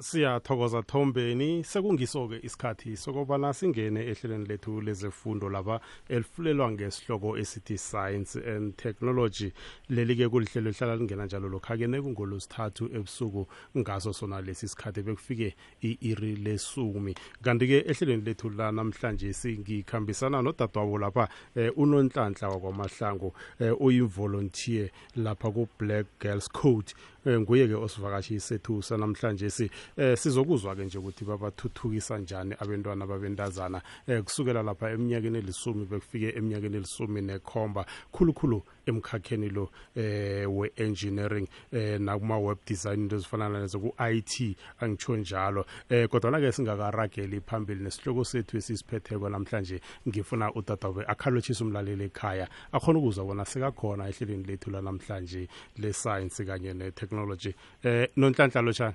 siyathokoza thombeni sekungiso-ke isikhathi sokubana singene ehlelweni lethu lezefundo laba elifulelwa ngesihloko esithi science and technology. Leli-ke kulihlelo lihlala lingena njalo lokha-ke nekungolosithathu ebusuku ngaso sona lesi sikhathi bekufike i-iri lesumi. Kanti-ke ehlelweni lethu lanamhlanje singikhambisana nodadewabo lapha eh, unonhlanhla wakwamahlangu eh, uyivolunteer lapha ku-black girls code. Eh, nguye-ke osivakashi sethu sanamhlanje si eh sizokuzwa-ke nje ukuthi babathuthukisa njani abantwana babentazana eh kusukela lapha eminyakeni elisumi bekufike eminyakeni elisumi nekhomba khulukhulu emkhakheni lo eh we-engineering eh nakuma-web design into ezifana nazo ku-IT angitsho njalo. Eh kodwana-ke singakarageli phambili nesihloko sethu esisiphetheko namhlanje ngifuna udadabe akhalotshise umlaleli ekhaya akhona ukuzwa bona sekakhona ehlelweni lethu lanamhlanje le-science kanye ne-technology. Eh nonhlanhla lotshani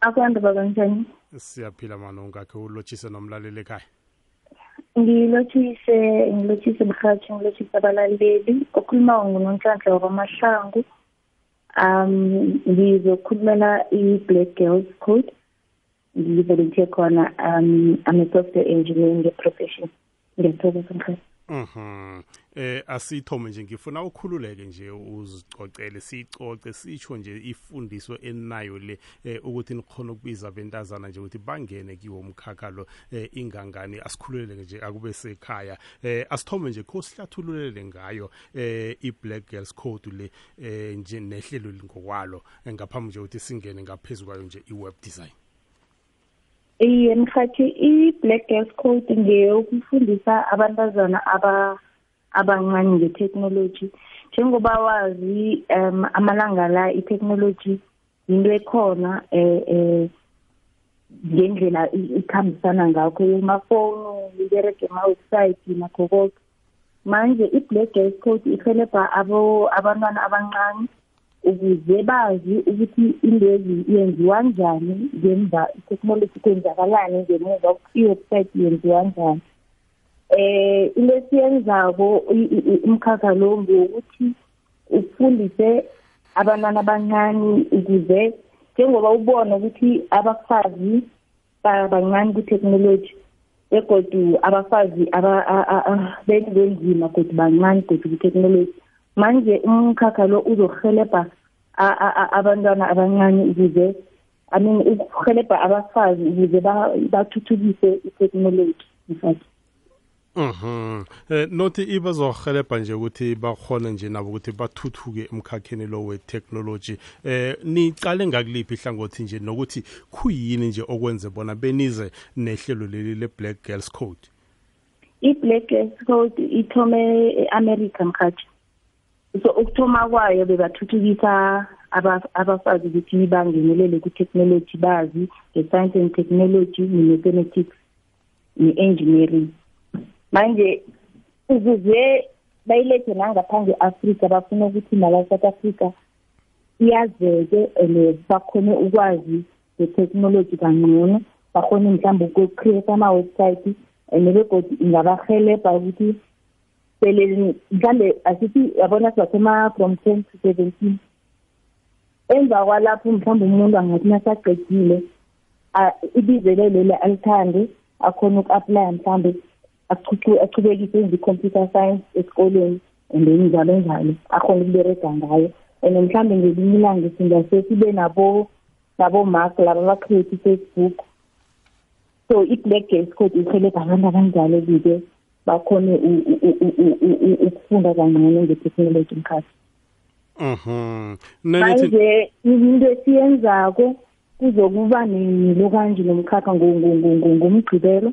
Akwanda baba njani? siyaphila mano ngakhe ulotshise nomlaleli ekhaya. Ngilothise ngilothise mhathi ngilothise abalaleli. Okhuluma ngonhlanhla wakwamahlangu um ngizokhulumela i-Black Girls Code. Ngivolunteer khona um I'm a software engineer nge-profession. Ngiyathokoza mhathi Mhm. Eh asithome nje ngifuna ukhululeke nje uzicocele sicoce sitsho nje ifundiso enayo le eh, ukuthi nikhona ukubiza bentazana nje ukuthi bangene kiwo umkhakha lo eh, ingangani. Asikhululeke nje akube sekhaya. Eh asithome nje kho sihlathululele ngayo eh i-Black Girls Code le eh nje nehlelo ngokwalo eh, ngaphambi nje ukuthi singene ngaphezulu kwayo nje i-web design. Iye mhathi i-black girls code ngeyokufundisa abantazana aba abancane nge-technology njengoba wazi um amalanga la i-technology yinto ekhona eh eh ngendlela ikhambisana ngakho emafoni ibereke ema-website nakho konke manje i-black girls code ihelebha abo abantwana abancane ukuze bazi ukuthi indezi yenziwa njani ngemva i-technology kwenzakalani ngemuva i-website yenziwa njani. Eh into esiyenzako umkhakha lo ngokuthi ufundise abantwana abancane ukuze njengoba ubona ukuthi abafazi bancane ku-technology begodu abafazi benzima kodwa bancane kodwa ku-technology manje umkhakha lo uzohelebha abantwana abancane ukuze i mean ukuhelebha abafazi ukuze bathuthukise i-technology mfathi Mhm. Eh nothi ibazohelebha nje ukuthi bakhona nje nabo ukuthi bathuthuke emkhakheni lo we-technology. Eh nicale ngakuliphi ihlangothi nje nokuthi kuyini nje okwenze bona benize nehlelo leli le-Black Girls Code. I-Black Girls Code ithome e-America mkhathi. So ukuthoma kwayo bebathuthukisa abafazi ukuthi bangenelele ku-technology bazi nge-science and technology ne-mathematics ne-engineering. Manje ukuze bayilethe nangaphandle afrika bafuna ukuthi nala south africa iyazeke and bakhone ukwazi nge-technology kangcono bakhone mhlawumbe uku-create ama-website and begodi ingabahelebha ukuthi sele mhlambe asithi yabona sibathoma from ten to seventeen. Emva kwalapho mhlawumbe umuntu angathi nasaqedile ibizele leli alithande akhona uku-aplya mhlawumbe achubekise enze i-computer science esikoleni and then njalo njalo akhona ukuberega ngayo. And mhlawumbe ngelinye ilanga singase sibe nabo nabo-mark laba abacreate i-facebook. So i-black girls code ihelebha abantu abanjalo bike bakhone ukufunda kangcono nge-technology mkhathi Mhm. manje into esiyenzako kuzokuba nilo kanje nomkhakha ngomgcibelo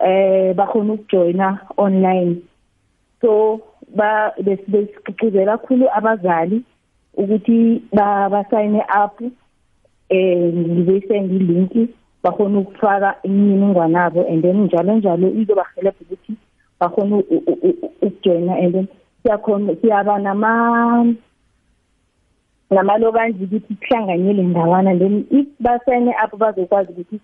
eh bakhona ukujoyina online so ba besigqugquzela kakhulu abazali ukuthi basayine up eh ngizoyisenda ilinki bakhona ukufaka imininingwane yabo and then njalo njalo izobahelebha ukuthi bakhona ukujoyina and then siyakhona siyaba nama namalokanje ukuthi kuhlanganyele ndawana. Then if basayine up bazokwazi ukuthi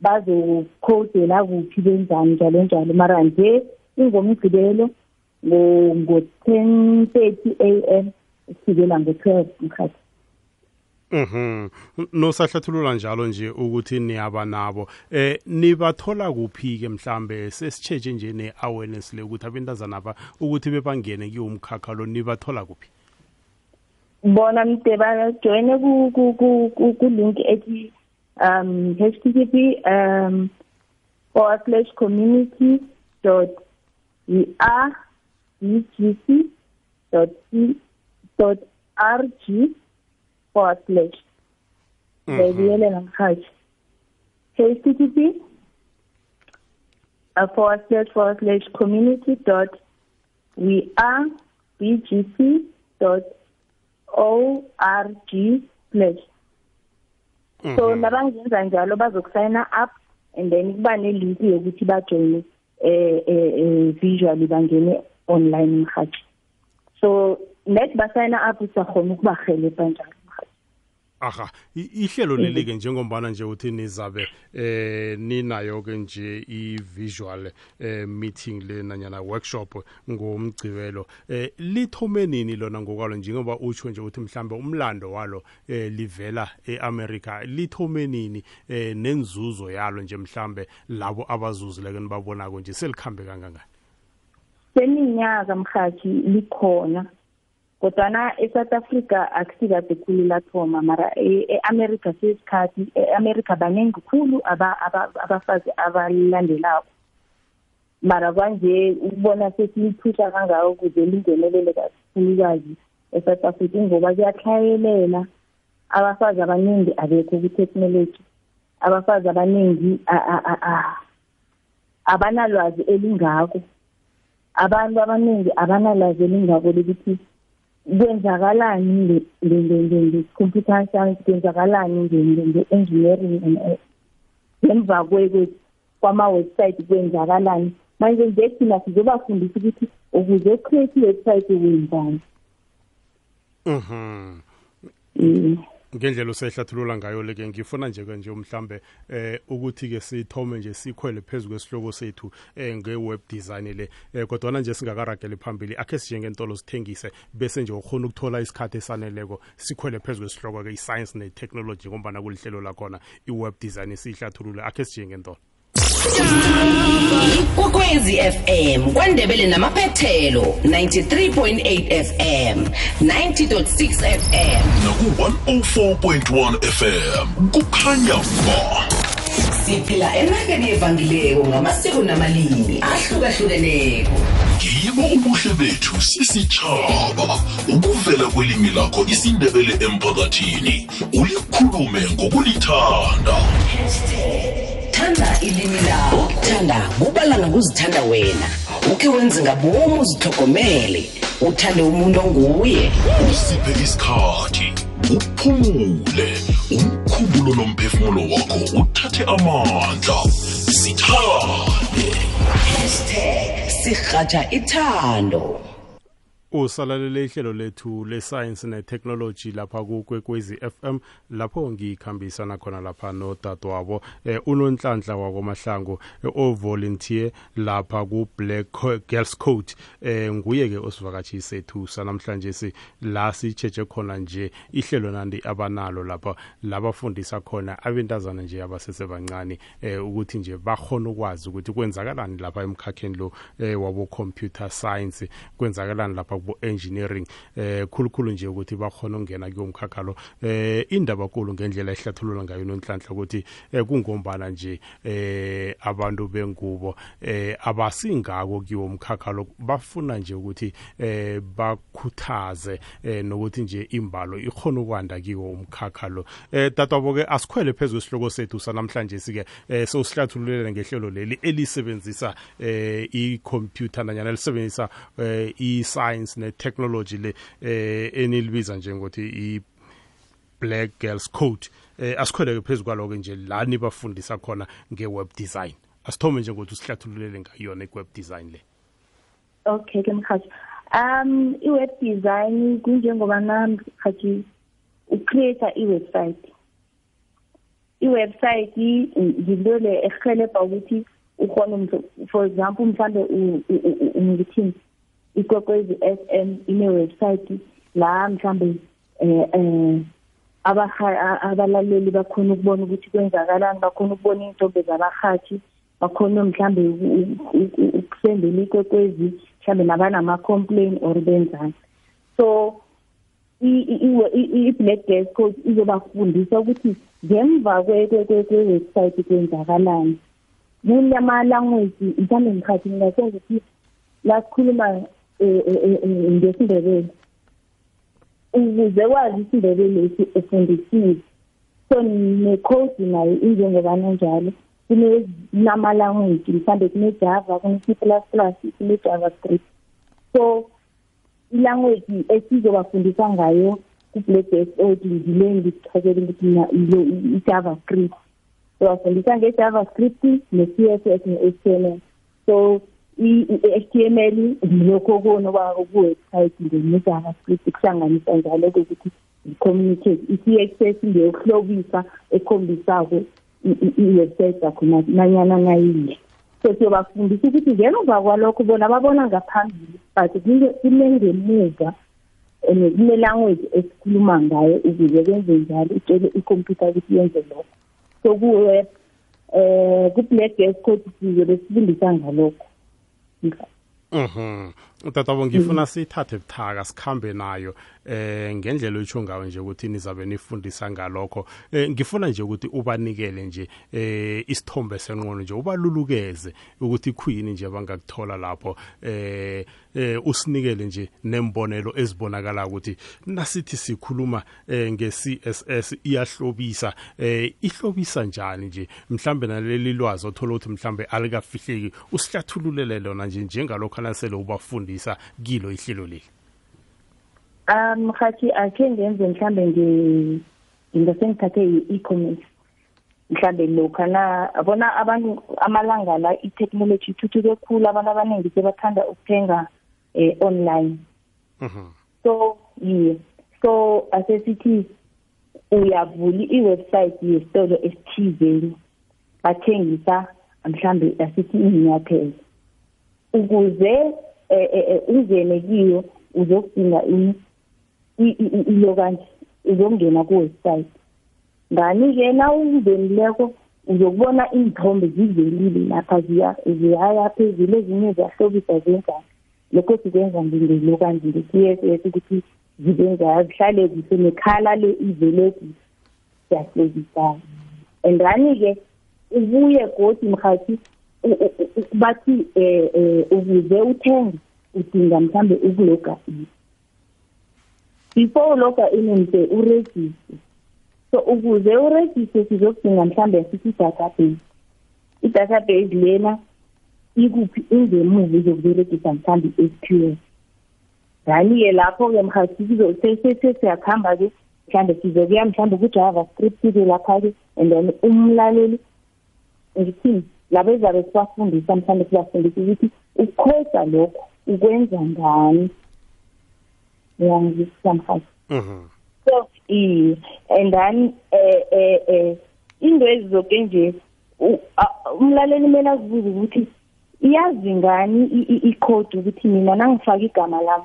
bazokhodela kuphi benzani njalo njalo mara nje ingomgqibelo ngo-ten thirty a m kufikela ngo-twelve mkhathi Mhm. Nosahlathulula njalo nje ukuthi niyaba nabo. Eh nibathola kuphi ke mhlambe sesicheje nje neawareness le ukuthi abentazana aba ukuthi bebangene kuyomkhakha lo nibathola kuphi? Bona mde bajoine ku ku ku ku link ethi um http um forward slash community dot er dot c dot rg forward slash bayibiyele namhaji http uh, forward slash forward slash community dot we are bgc dot org slash so nabangenza njalo bazokusayina up and then kuba nelink yokuthi bajoyine eh eh visually bangene online mhaji so net basayina up usakhona ukubahelebha njalo. Aha ihlelo leli ke njengombana nje uthi nizabe eh ninayo ke nje i-visual eh meeting le nanyana workshop ngomgcibelo eh lithome nini lona ngokwalo? Njengoba utsho nje uthi mhlambe umlando walo eh livela eAmerica lithome nini eh nenzuzo yalo nje mhlambe labo abazuzileke nibabonako nje selikhambe kangangani? Seminyaka mhathi likhona. Kodwana eSouth Africa akusikade khulu lathoma mara eAmerica sesikhathi eAmerica baningi khulu abafazi abalandelako. Mara kwanje ukubona sesiliphusha kangako ukuze lingenelele kakhulukazi eSouth Africa ngoba kuyahlayelela abafazi abaningi abekho ku-technology abafazi abaningi abanalwazi elingako. Abantu abaningi abanalwazi elingako lokuthi kwenzakalani nge-computer science kwenzakalani nge-engineering ngemva kwama-website kwenzakalani? Manje nje thina sizobafundisa ukuthi ukuze ucreate i-website wenzani? Mhm. Ngendlela usehlathulula ngayo leke ngifuna nje ke nje mhlambe eh ukuthi ke sithome nje sikhwele phezu kwesihloko sethu eh nge-web design le. Eh kodwa nje singakaragele phambili akhe sije ngentolo sithengise bese nje ukhona ukuthola isikhathi esaneleko sikhwele phezu kwesihloko ke i-science ne-technology ngombana kulihlelo lakhona i-web design siyihlathulule akhe sije ngentolo kokwezi fm kwandebele namaphethelo 93.8 fm 90.6 fm naku-104.1 fm kukhanya ba siphila enakeni evangileko ngamasiko namalimi ahlukahlukeneko. Yibo ubuhle bethu sisitshaba ukuvela kwelimi lakho isindebele emphakathini ulikhulume ngokulithanda. Thanda ilimi lakho? Ukuthanda kubala ngokuzithanda wena. Ukhe wenze ngabomu uzihlogomele uthande umuntu onguye. Usiphe isikhathi. Uphumule. Umkhumbulo nomphefumulo wakho uthathe amandla. Zithande sirhatsha ithando. Usalalele ihlelo lethu le-science ne-technology lapha kukwekwezi FM lapho ngikhambisana khona lapha nodadewabo eh, unonhlanhla wakwamahlangu eh, ovolunteer lapha ku-black girls code. Eh, nguye-ke osivakatshi sethu sanamhlanje si la sitsheje khona nje ihlelo nandi abanalo lapha labafundisa khona abentazana nje abasesebancane eh, ukuthi nje bakhona ukwazi ukuthi kwenzakalani lapha emkhakheni lo eh, wabo computer science kwenzakalani lapha kubo engineering eh khulukhulu nje ukuthi bakhona ukungena kuyomkhakha lo eh indaba nkulu ngendlela ehlathulula ngayo nonhlanhla ukuthi eh kungombana nje eh abantu bengubo eh abasingako kiwo umkhakha lo bafuna nje ukuthi eh bakhuthaze eh nokuthi nje imbalo ikhona ukwanda kiwo umkhakha lo eh tatwabo ke asikhwele phezulu isihloko sethu sanamhlanje sike eh sosihlathululele ngehlelo leli elisebenzisa eh i-computer nanyana lisebenzisa eh i-science ne-technology le eh enilibiza njengokuthi i Black Girls Code. Eh asikhweleke phezulu kwaloko nje la nibafundisa khona nge-web design. Asithome nje ngokuthi sihlathululele ngayona i-web design le. Okay ke mkhathi um i-web design kunjengoba namkhathi ucreate i-website. I-website yinto le ehelebha ukuthi ukhona for example mhlambe ngithini ikwekwezi FM ine website la mhlambe eh eh abaha- abalaleli bakhona ukubona ukuthi kwenzakalani bakhona ukubona iy'ntombi zabahathi bakhona mhlambe u- u- u- ukusendela ikwekwezi mhlambe nabanama-complain or benzani. So i- i- i- i- i-black gas code izobafundisa ukuthi ngemva kwe- kwe- kwe- kwe-website kwenzakalani. Kunama-language mhlawumbe ngikhathi ngingasenza ukuthi la sikhuluma eh, eh, eh, eh, ngesindebele. Ukuze kwazi isindebele lesi ufundisiwe so necode nayo injengobana njalo kunama-language mhlawumbe kune-java kune-c plus plus kune-javascript so ilanguage esizobafundisa ngayo ku-black gas od ngile ngikuchazele ukuthi mina ilo i-javascript sobafundisa nge-javascript ne-c s s ne-html so i-html ngilokho kona ku-website nge-javascript kuhlanganisa njalo kokuthi i-communicate i-css ngeyokuhlobisa ekhombisako i- i- i-website yakho na- nanyana nayile so siyobafundisa ukuthi ngemva kwalokho bona babona ngaphambili but kune- kunengemuva and kune-language esikhuluma ngayo ukuze kwenze njalo itshele ikhompyutha ukuthi yenze lokho. So ku-web um ku-black gas code sizobe sifundisa ngalokho. Mhm. Tatabo ngifuna sithathe buthaka sikhambe nayo eh ngendlela oyitsho ngayo nje ukuthi nizabe nifundisa ngalokho. Eh ngifuna nje ukuthi ubanikele nje eh isithombe senqono nje ubalulukeze ukuthi khuyini nje bangakuthola lapho. Eh eh usinikele nje nembonelo ezibonakala ukuthi nasithi sikhuluma eh nge-CSS iyahlobisa. Eh ihlobisa njani nje? Mhlambe naleli lwazi othola ukuthi mhlambe alikafihleki usihlathululele lona nje njengalokho anasele ubafundisa kilo ihlelo leli? Um hathi akhe ngenze mhlambe nge- ngingase ngithathe i-e-commerce. Mhlambe lokha na bona abantu amalanga la i-technology ithuthuke khulu abantu abaningi sebathanda ukuthenga eh, online. Mhm. so yeah so asesithi uyavula i-website yesitolo esithizeni bathengisa mhlambe asithi inyathelo ukuze ungene kiyo uzokudinga ini i- i- i- ilo kanje uzongena ku-website. Ngani-ke na ungenileko uzokubona iinthombe zivelile lapha ziya- ziyaya phezulu ezinye ziyahlobisa zenzani. Lokho sikwenza ngingelo kanje nge-c s s ukuthi zibe njalo zihlale kuhle nekhala le ivele kuhle siyahlobisana. And then-ke ubuye godi mhathi bathi eh ukuze uthenge udinga mhlambe ukuloga in before uloga in mse uregister so ukuze uregister sizokudinga mhlambe sithi i-database. I-database lena ikuphi ingemuva izokuberegisa mhlambe i-SQL ngani-ke lapho-ke mhathi siyakuhamba-ke mhlambe sizokuya mhlambe ku-javascript-ke lapha-ke and then umlaleli ngithini labo ezabe sibafundisa mhlawumbe sibafundisa ukuthi ukukhoda lokho ukwenza ngani. Uyangizwisisa mhathi Mhm. so iye. And then eh eh eh into ezizoke nje u- a- umlaleli kumele azibuze ukuthi iyazi ngani i- i- icode ukuthi mina nangifaka igama lami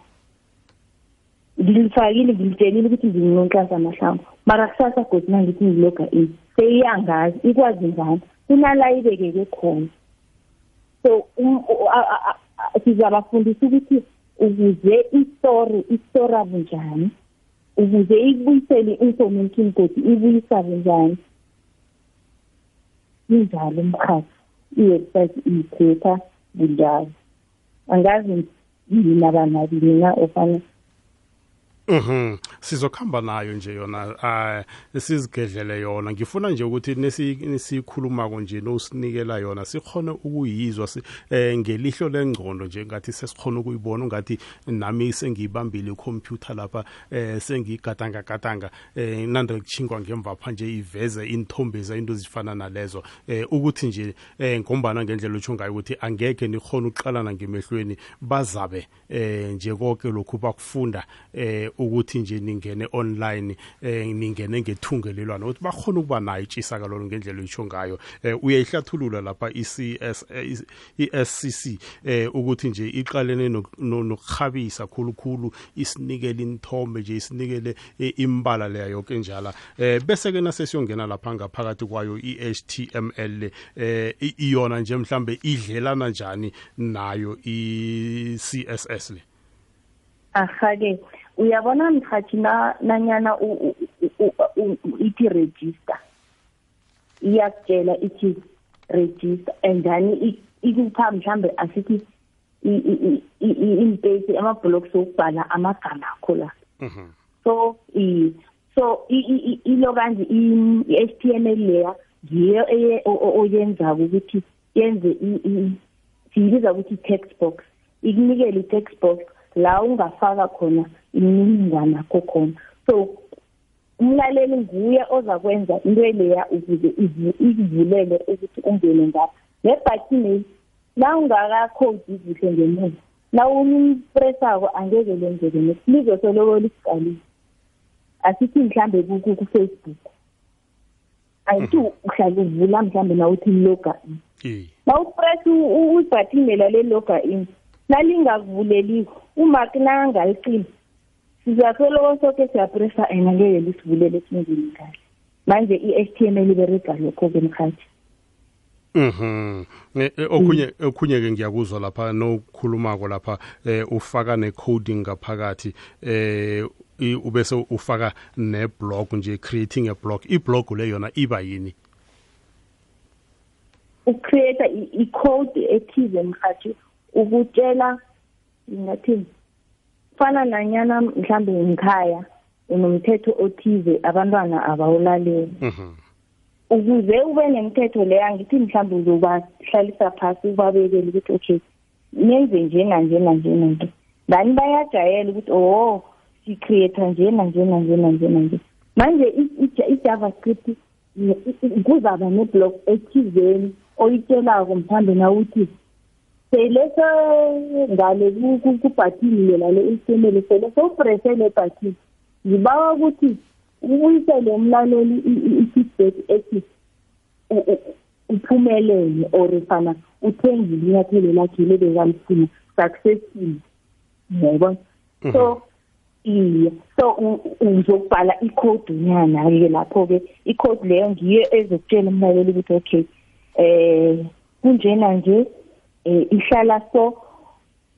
ngilifakile ngilitshelile ukuthi nginonhlanhla amahlamvu mara kusasa godi nangithi ngiloga in seyiyangazi ikwazi ngani kunala ibekeke khona. So um- sizabafundisa ukuthi ukuze istory istora bunjani ukuze ikubuyisele i-information godi ibuyisa bunjani injalo umkhathi i-website iyikhepha bunjalo. Angazi mina banabili na ofana Mhm. Sizokhamba nayo nje yona ah sizigedlele yona. Ngifuna nje ukuthi nesi nisikhuluma nje nosinikela yona sikhone ukuyizwa si- eh ngelihlo lengcondo nje ngathi sesikhona ukuyibona ungathi nami sengiyibambile ikhompyutha lapha eh sengiyigadanga gadanga eh nande kuchingwa ngemva pha nje iveze inthombe into ezifana nalezo. Eh ukuthi nje eh ngombana ngendlela utsho ngayo ukuthi angeke nikhona ukuqalana ngemehlweni bazabe eh nje konke lokhu bakufunda eh ukuthi nje ningene online eh ningene ngethungelelwano ukuthi bakhona ukuba nayo itshisakalolo ngendlela oyisho ngayo. Eh uyayihlathulula lapha i-CS eh, i-SCC eh ukuthi nje iqalene nok- no- nokukhabisa khulukhulu isinikele inthombe nje isinikele eh, imbala leya yonke njala eh bese ke nasesiyongena lapha ngaphakathi kwayo i-HTML eh iyona nje mhlambe idlelana njani nayo i-CSS le? Aha-ke. Uyabona mhathi na nanyana u- u- u- u- u- ithi register. Iyakutshela ithi register and then i- ikupha mhlambe asithi i- i- i- i- impesi ama-blocks okubhala amagama akho la. Mhm. so i so i- i- i- ilo kanje i- i-HTML leya ngiyo eye- o- o- oyenzako ukuthi yenze i- i- siyibiza ukuthi i-text box. Ikunikele i-text box la ungafaka khona imininingwane yakho khona so umlaleli nguye ozakwenza into leya ukuze ikuvulele ukuthi ungene ngapha. Nebhathini la ungakakhodi kuhle ngemuva la ulimpresako angeke lenzeke lizosoloko lisiqalile. Asithi mhlambe ku- ku- ku-facebook ayithi uhlala uvula mhlambe nawuthi loga in eh nawupress ibhathini lela le-loga in. Nalingakuvuleliko umark nangalicini sizasoloko soke siyapressa and angeke lisivulele singeni kahle. Manje i-h t m l iberega lokho-ke mkhathi Mhm. Okunye okunye ke ngiyakuzwa lapha nokukhulumako lapha eh ufaka necoding ngaphakathi eh ubese ufaka neblog nje creating a blog iblog le yona iba yini? Ucreate i- i-code ethize mhathi ukutshela ngathini fana nanyana mhlambe ngikhaya unomthetho othize abantwana abawulaleli. Mhm. ukuze ube nemithetho leyo angithi mhlawumbe uzobahlalisa phasi ubabekele ukuthi okay nenze njena njena njena nje then bayajayela ukuthi oh sicreate njena njena njena njena nje manje i-javascript kuzaba neblog ethizeni oyitshelako mhlawumbe nawuthi selese ngale ku- ku- kubhathini lela le-html sele sewuprese le bhathini ngibawa ukuthi ubuyisele umlaleli i- i- i-feedback ethi u- u- uphumelele or fana uthengile inyathelo lakhe lebekalifuna successful. Yayibona so iye. So u- uzokubhala ikhodi nyana-ke lapho-ke. Ikhodi leyo ngiyo ezokutshela umlaleli ukuthi okay eh kunjena nje? Eh ihlala so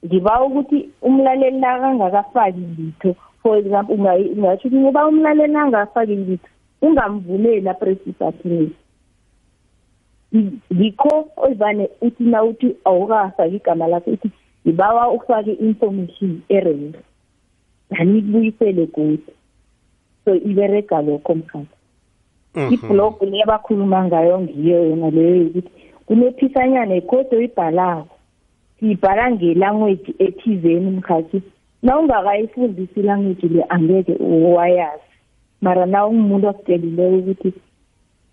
ngiba ukuthi umlaleli nakangakafaki litho for example ukuthi ngoba umlaleli angafaki litho ungamvumeli apresi button ngikho oyivane uthi na uthi awukafaki igama lakho uthi ngibawa ufake i-information error nani kubuyisele kude so iberega lokho mkhathi Mhm. iblog le abakhuluma ngayo ngiyo yona leyo yokuthi kunephisanyana ikhodi oyibhalako. Siyibhala ngelanguage ethizeni mkhathi. Na ungakayifundisi ilanguage le angeke wayazi mara na ungumuntu ositshelileko ukuthi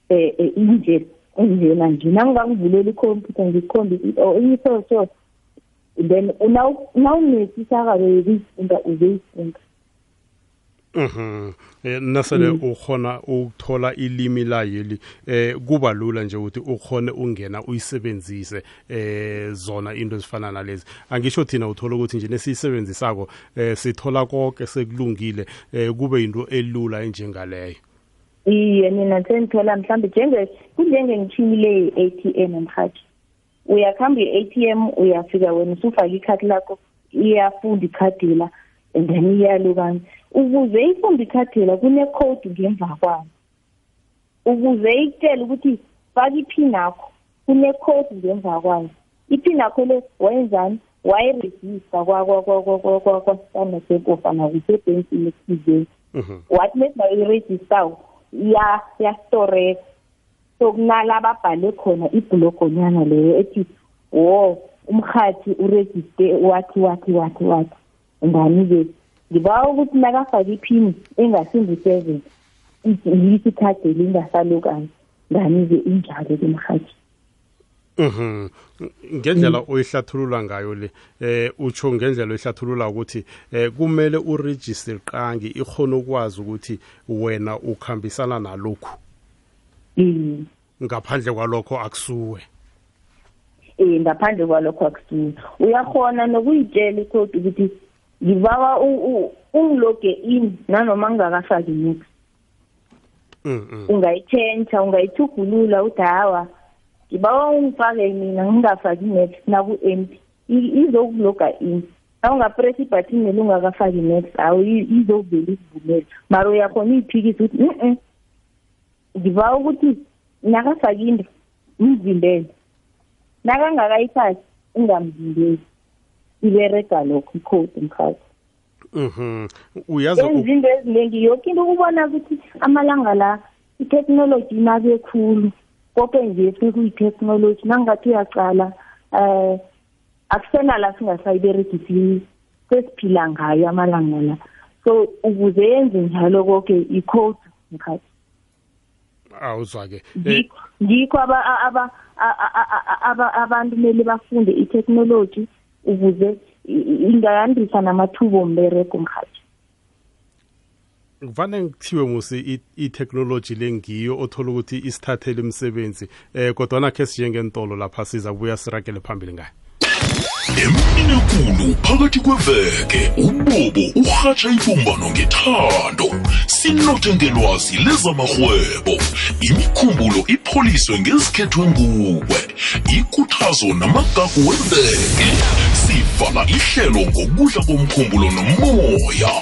eh eh, inje injena nje. Nangingakuvulela ikhompyutha ngikukhombisa or iso so then nawunesisakalo yokuyifunda uzoyifunda. Mhm. Eh nasele ukhona ukuthola ilimi layeli eh kuba lula nje ukuthi ukhone ungena uyisebenzise eh zona into ezifana nalezi. Angisho thina uthola ukuthi nje nesiyisebenzisako eh sithola konke sekulungile eh kube into elula enjengaleyo. iye mina sengithola mhlawumbe njenge kunjengengithini le i-ATM mhathi uyakuhamba i-ATM uyafika wena usufake ikhadi lakho iyafunda ikhadi la and then iyalukana ukuze ifunde ikhadi la kune-code ngemva kwayo. Ukuze ikutshele ukuthi faka iphini yakho kune-code ngemva kwayo. Iphini yakho le wayenzani? Wayirejista kwa-standard bank ofana kusebhenkini ethizeni Mhm. wathi mesingayirejistawo iya yastoreka so kunala ababhale khona ibhlogonyana leyo ethi wo umhathi urejiste wathi wathi wathi wathi. Ngani-ke ngibawa ukuthi nakafake iphini engasingu-seven yisi ikhadi lingasalukani ngani-ke injalo ke mhathi Mhm. Ngendlela oyihlathulula ngayo le eh utsho ngendlela oyihlathulula ukuthi eh kumele uregister qangi ikhona ukwazi ukuthi wena ukhambisana nalokhu Mm. ngaphandle kwalokho akusuwe. eh ngaphandle kwalokho akusuka uyakhona nokuyitshela icode ukuthi ngibawa u- u- ungiloge in nanoma ngingakafaki nix Mhm. ungayitshentsha ungayithugulula uthi hawa ngibawa ungifake mina ngingafaki next naku-empty I- izokuloga in. Na ungapress ibhathini neli ungakafaki next awu i- izokuvela ikuvumela mara uyakhona uyiphikisa ukuthi mm ngibawa ukuthi nakafaki into ngimvimbele nakangakayifaki ungamvimbeli iberega lokho icode mkhathi Mhm. Uyazi yenza into eziningi yoke into ukubona ukuthi amalanga la itheknoloji inabe khulu konke nje sekuyi-technology. Nangingathi uyacala um akusena la singasayiberegisi sesiphila ngayo amalanga la. So ukuze yenze njalo konke i-code mkhathi awuzwa ke. Eh, ngikho abantu kumele bafunde i-technology. Ukuze i- i- ingayandisa namathuba ombereko mhathi Kuvane ngithiwe musi i- i-technology lengiyo othola ukuthi isithathele imisebenzi eh kodwa nakhe sijengentolo lapha siza kubuya siragele phambili ngayo. Emini ekulu phakathi kweveke. Ubobo urhatsha ibumbano ngethando. Sinothe ngelwazi lezamarhwebo. Imikhumbulo ipholiswe ngezikhethwe nguwe ikuthazo namagagu weveke. Sivala ihlelo ngokudla komkhumbulo nomoya.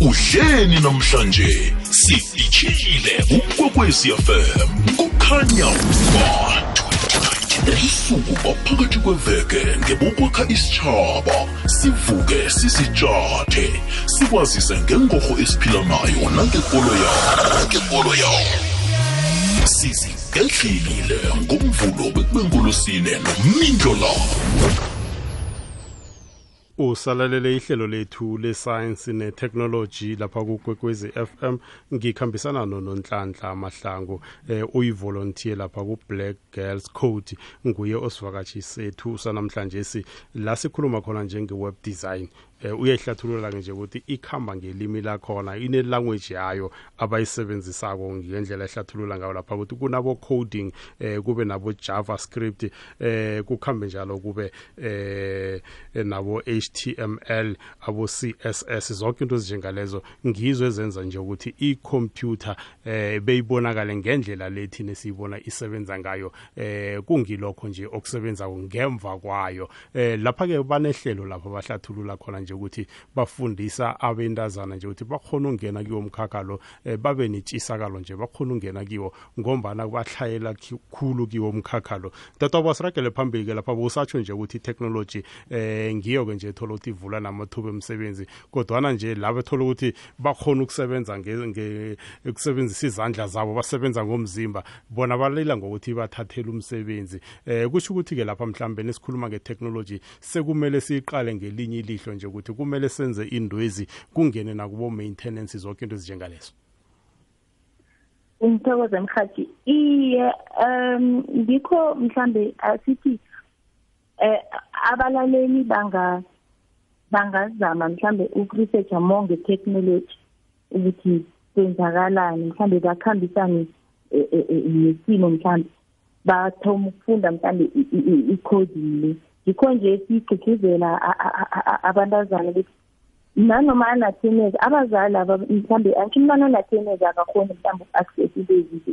Udleni namhlanje. Sifitshile ukwekwecfm kukhanya ba 2023 suku phakathi kweveke ngebokwakha isitshaba sivuke sisitshathe sikwazise ngengorho esiphila nayo nangekolo yawo ngekolo yawo. Sizigedlile ngomvulo bekubengolosine nomindlo lawo usalalele ihlelo lethu le-science ne-technology lapha kukwekwezi FM ngikhambisana nononhlanhla mahlangu eh uyivolunteer lapha ku-black girls code. Nguye osivakatshi sethu sanamhlanje si. La sikhuluma khona njenge-web design. eh uyayihlathulula nje ukuthi ikhamba ngelimi lakhona ine language yayo abayisebenzisako ngendlela ehlathulula ngayo lapha ukuthi kunabo coding eh kube nabo javascript eh kukhambe njalo kube eh nabo HTML abo CSS zonke into ezinjengalezo. Ngizo ezenza nje ukuthi i-computer eh beyibonakale ngendlela lethi nesiyibona isebenza ngayo eh kungilokho nje okusebenza ngemva kwayo. Eh lapha ke banehlelo lapha bahlathulula khona nje ukuthi bafundisa abentazana nje ukuthi bakhona ungena kiwo umkhakha lo eh, babe netshisakalo nje bakhona ungena kiwo ngombana bahlayela ki- khulu kiwo umkhakha lo tata basiragele phambili ke lapha busatsho nje ukuthi i-technology eh ngiyo ke nje thola ukuthi ivula namathuba emisebenzi kodwana nje labo thola ukuthi bakhona ukusebenza nge, nge ukusebenzisa izandla zabo basebenza ngomzimba bona balila ngokuthi bathathele umsebenzi. Eh kusho ukuthi ke lapha mhlambe nesikhuluma nge-technology sekumele siyiqale ngelinye ilihlo nje ukuthi kumele senze indwezi kungene nakubo maintenance zonke into ezinjengalezo ngithokoza mhathi iye um ngikho mhlambe asithi eh abalaleli banga bangazama mhlambe ukuresearcha more nge-technology ukuthi kwenzakalani mhlambe bakhambisane eh, eh, eh, nesimo mhlambe bathoma ukufunda mhlambe i- i- i- i-coding le ngikho nje sigqigqizela a- a- a- a- abantazana ukuthi nanoma anathemezi abazali aba mhlambe antsho umntwana onathemezi akakhoni mhlawumbe uku-access into ezize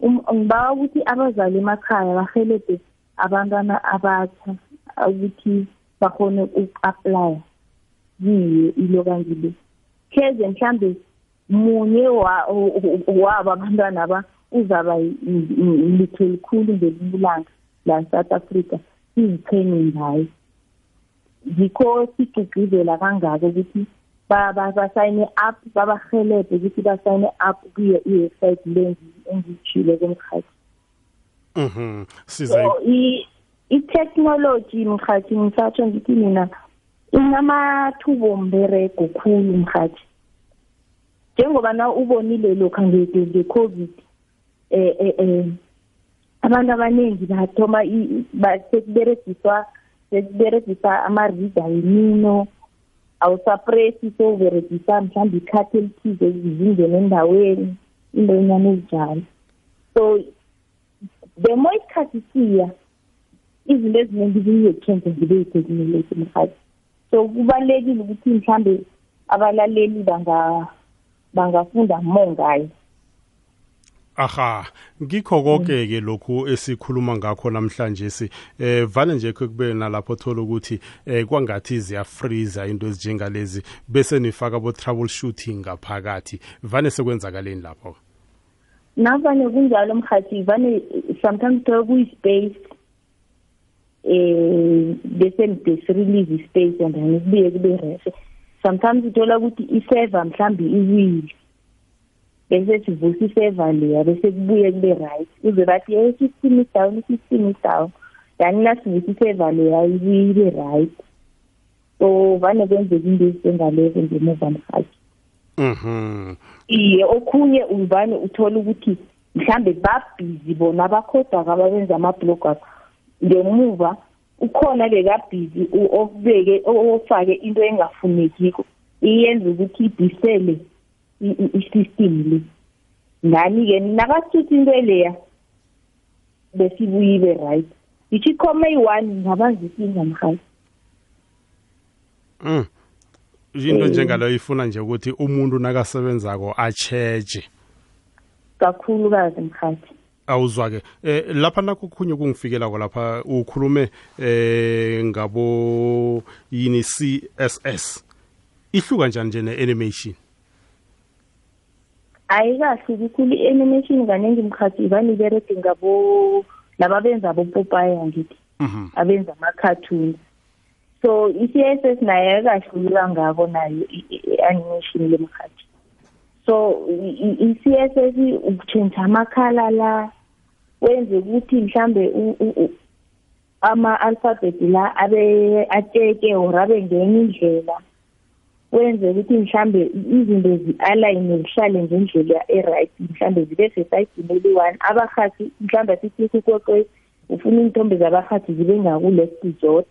Um- ngibawa ukuthi abazali emakhaya bahelebhe abantwana abatsha ukuthi bakhone uku-aplya kiyo ilo kangile kheze mhlambe munye wa- wabo abantwana aba uzaba litho elikhulu ngelilanga la South Africa. Siziqhenye ngayo ngikho sigqigqizela kangako ukuthi ba- ba- basayine up babahelebhe ukuthi basayine up kuyo i-website le engiyitshile komkhathi mhm. Siza i-technology mkhathi ngisatsho ngithi mina inamathuba omberego khulu mkhathi njengoba na ubonile nge- nge-covid eh eh eh abantu abaningi bathoma i- ba- sekuberegiswa sekuberegisa ama-reader yemino awusapresi sowuberegisa mhlawumbe ikhathi elithize zingene endaweni intonyana ezinjalo so the more isikhathi siya izinto eziningi ziye-change zibe yitheknoloji mhathi so kubalulekile ukuthi mhlambe abalaleli banga bangafunda more ngayo. Aha ngikho konke ke lokhu esikhuluma ngakho namhlanje si. Eh vale nje kube nalapho thola ukuthi eh kwangathi ziyafreeza into ezinjengalezi bese nifaka abo troubleshooting ngaphakathi. Vane sekwenzakaleni lapho? Navane kunjalo mhathi vane sometimes thola kuyi-space eh bese nidesirelease i-space and then kubuye kube refe sometimes uthola ukuthi i-server mhlambe iwile bese sivusa i-server leya bese kubuye kube right. Kuze bathi hey i-system is down i-system is down. Yani nasivusa i-server leya ibuye ibe right. So vane kwenzeka into ezisengaleko ngemuva mhathi mhm. Iye okhunye uvane uthola ukuthi mhlambe babhizi bona abakhodaka ababenza ama-bloggers ngemuva ukhona bekabhizi u- okubeke o- ofake into engafunekiko. Iyenza ukuthi ibhisele i-system le. Ngani-ke nakasithi into leya besibuye ibe right ithi ikhoma eyi-one ngabanza isinga mhali mm. Into Eh. njengaleyo ifuna nje ukuthi umuntu nakasebenzako acheje kakhulukazi mhathi. Awuzwa ke eh lapha nakho khunye kungifikela lapha ukhulume eh ngabo yini CSS ihluka njani nje ne-animation? Ayikahluki khulu i-animation kaningi mkhathi vane iberege ngabo laba benza abopopaya ngithi mhm. abenza ama-cartoons so i-css nayo ayikahluki kangako nayo i- i- i-animation le mkhathi. So i- i- i-css ukutshentsha amakhala la wenze ukuthi mhlambe u- u- u- ama-alphabet la abe ateke or abe ngenye indlela. Wenze ukuthi mhlambe izinto zi-alayine zihlale ngendlela e-right mhlambe zibe sesayidini eli-one. Abarhathi mhlambe sithi kukoqwe ufuna iinthombe zabarhathi zibe ngaku-left zodwa.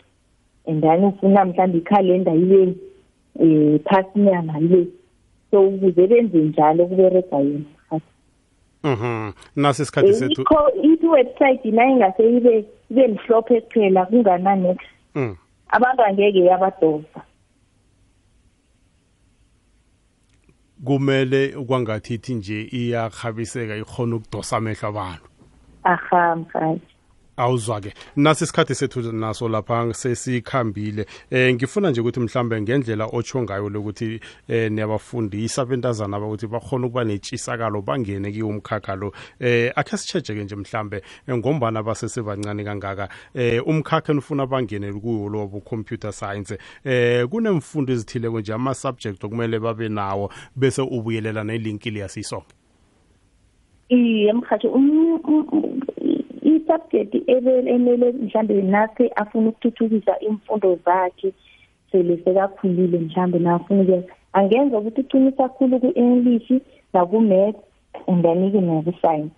And then ufuna mhlambe ikhalenda ibe um phasinyana le so ukuze benze njalo kuberega yena mhathi mhm. Nasi isikhathi sethu ithi website nayo ingase ibe ibe mhlophe kuphela kungana-nex mm. abantu angeke yabadosa kumele kwangathi ithi nje iyakhabiseka ikhona ukudosa amehlo abantu. Aha mhathi awuzwa-ke. Nasi isikhathi sethu naso lapha sesikhambile. Eh ngifuna nje ukuthi mhlambe ngendlela otsho ngayo lokuthi eh niyabafundisa abentazana abakuthi bakhona ukuba netshisakalo bangene kiwo umkhakha lo. Eh akhe sitshejeke nje mhlambe eh, ngombana basesebancane kangaka. Eh umkhakha enifuna bangene kuwo lo computer science eh kunemfundo ezithileko nje ama-subject okumele babe nawo bese ubuyelela nelinki liyasisonke iye mhathi um- um- um- i-subject ebe- emele mhlambe nase afuna ukuthuthukisa imfundo zakhe sele sekakhulile mhlambe nafuna ukuyenza angenza ukuthi uqinisa kakhulu ku-english naku-math and then-ke naku-science.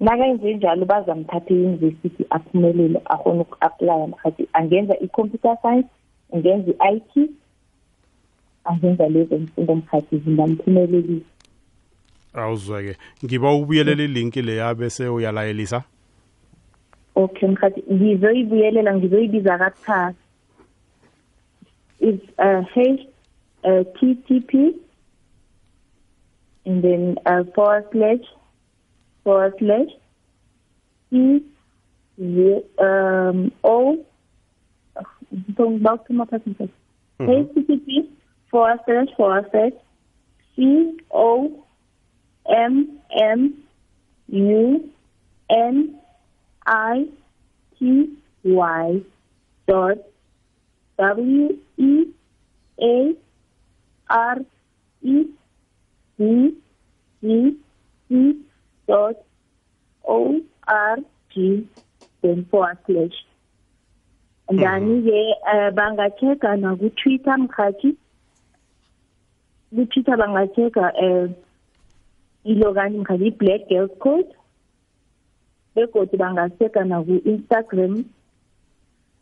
Nakayenze njalo bazamthatha e-university aphumelele akhona uku-aplya mhathi angenza i-computer science angenza i-i t angenza lezo mfundo mhathi zingamphumelelisa awuzweke. Ngiba ubuyelela ilinki leya bese uyalayelisa? Okay mkhathi ngizoyibuyelela ngizoyibiza kabuthaka. Is uh, h uh, ttp and then uh, forward slash forward slash e z um o ngibawuthuma phasi mkhathi. Http forward slash forward slash c o m m u n I T Y dot W E A R E D G C dot O R G then forward slash. And then ke uh, bangacheka na ku Twitter mkhathi ku Twitter bangacheka eh ilo kani mkhathi Black Girls Code begodwa bangaseka na ku-instagram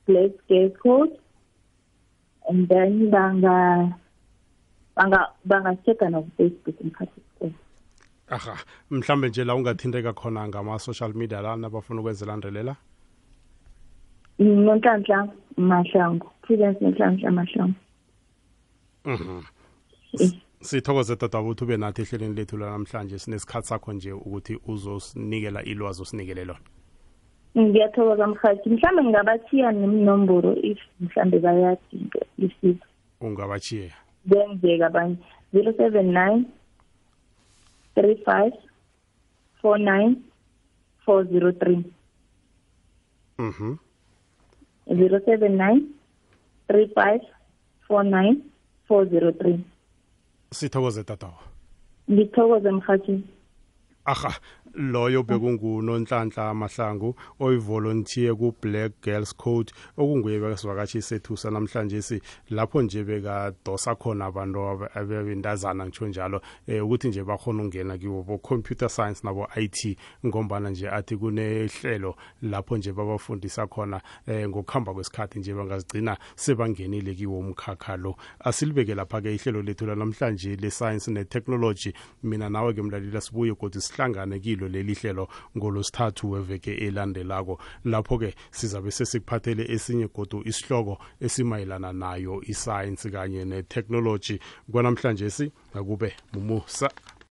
black gas code and then banga banga bangaseka na ku-facebook mkhathi aha mhlambe nje la ungathinteka khona ngama-social media lana bafuna ukwenza landelela nonhlanhla mahlangu prudence nonhlanhla mahlangu. Mhm. Eh. sithokoze dadwabo ukuthi ube nathi ehlelweni lethu lanamhlanje sinesikhathi sakho nje ukuthi uzosinikela ilwazi osinikele lona. Ngiyathokoza mhathi mhlawumbe ngingabathiya neminomboro if mhlawumbe bayadinga isizo ungabachiye kuyenzeka abanye zero seven nine three five four nine four zero three. Mhm. Zero seven nine three five four nine four zero three. Sithokoze dadwabo ngithokoze mhathi aha. Loyo bekungunonhlanhla mahlangu oyivolontier ku-black girls code okunguye besivakashi sethu sanamhlanje si lapho nje bekadosa khona abantu ab- abebintazana ngitsho njalo um ukuthi nje bakhona ukungena kiwo bo-computer science nabo-it ngombana nje athi kunehlelo lapho nje babafundisa khona um ngokuhamba kwesikhathi nje bangazigcina sebangenile kiwo umkhakha lo. Asilibeke lapha-ke ihlelo lethu lanamhlanje le-science ne-technology. Mina nawe-ke mlalila sibuye kodwa sihlangane kilo leli hlelo ngolosithathu weveke elandelako. Lapho-ke sizabe sesikuphathele esinye godu isihloko esimayelana nayo isayensi kanye ne-technology. Kwanamhlanje si akube mumusa.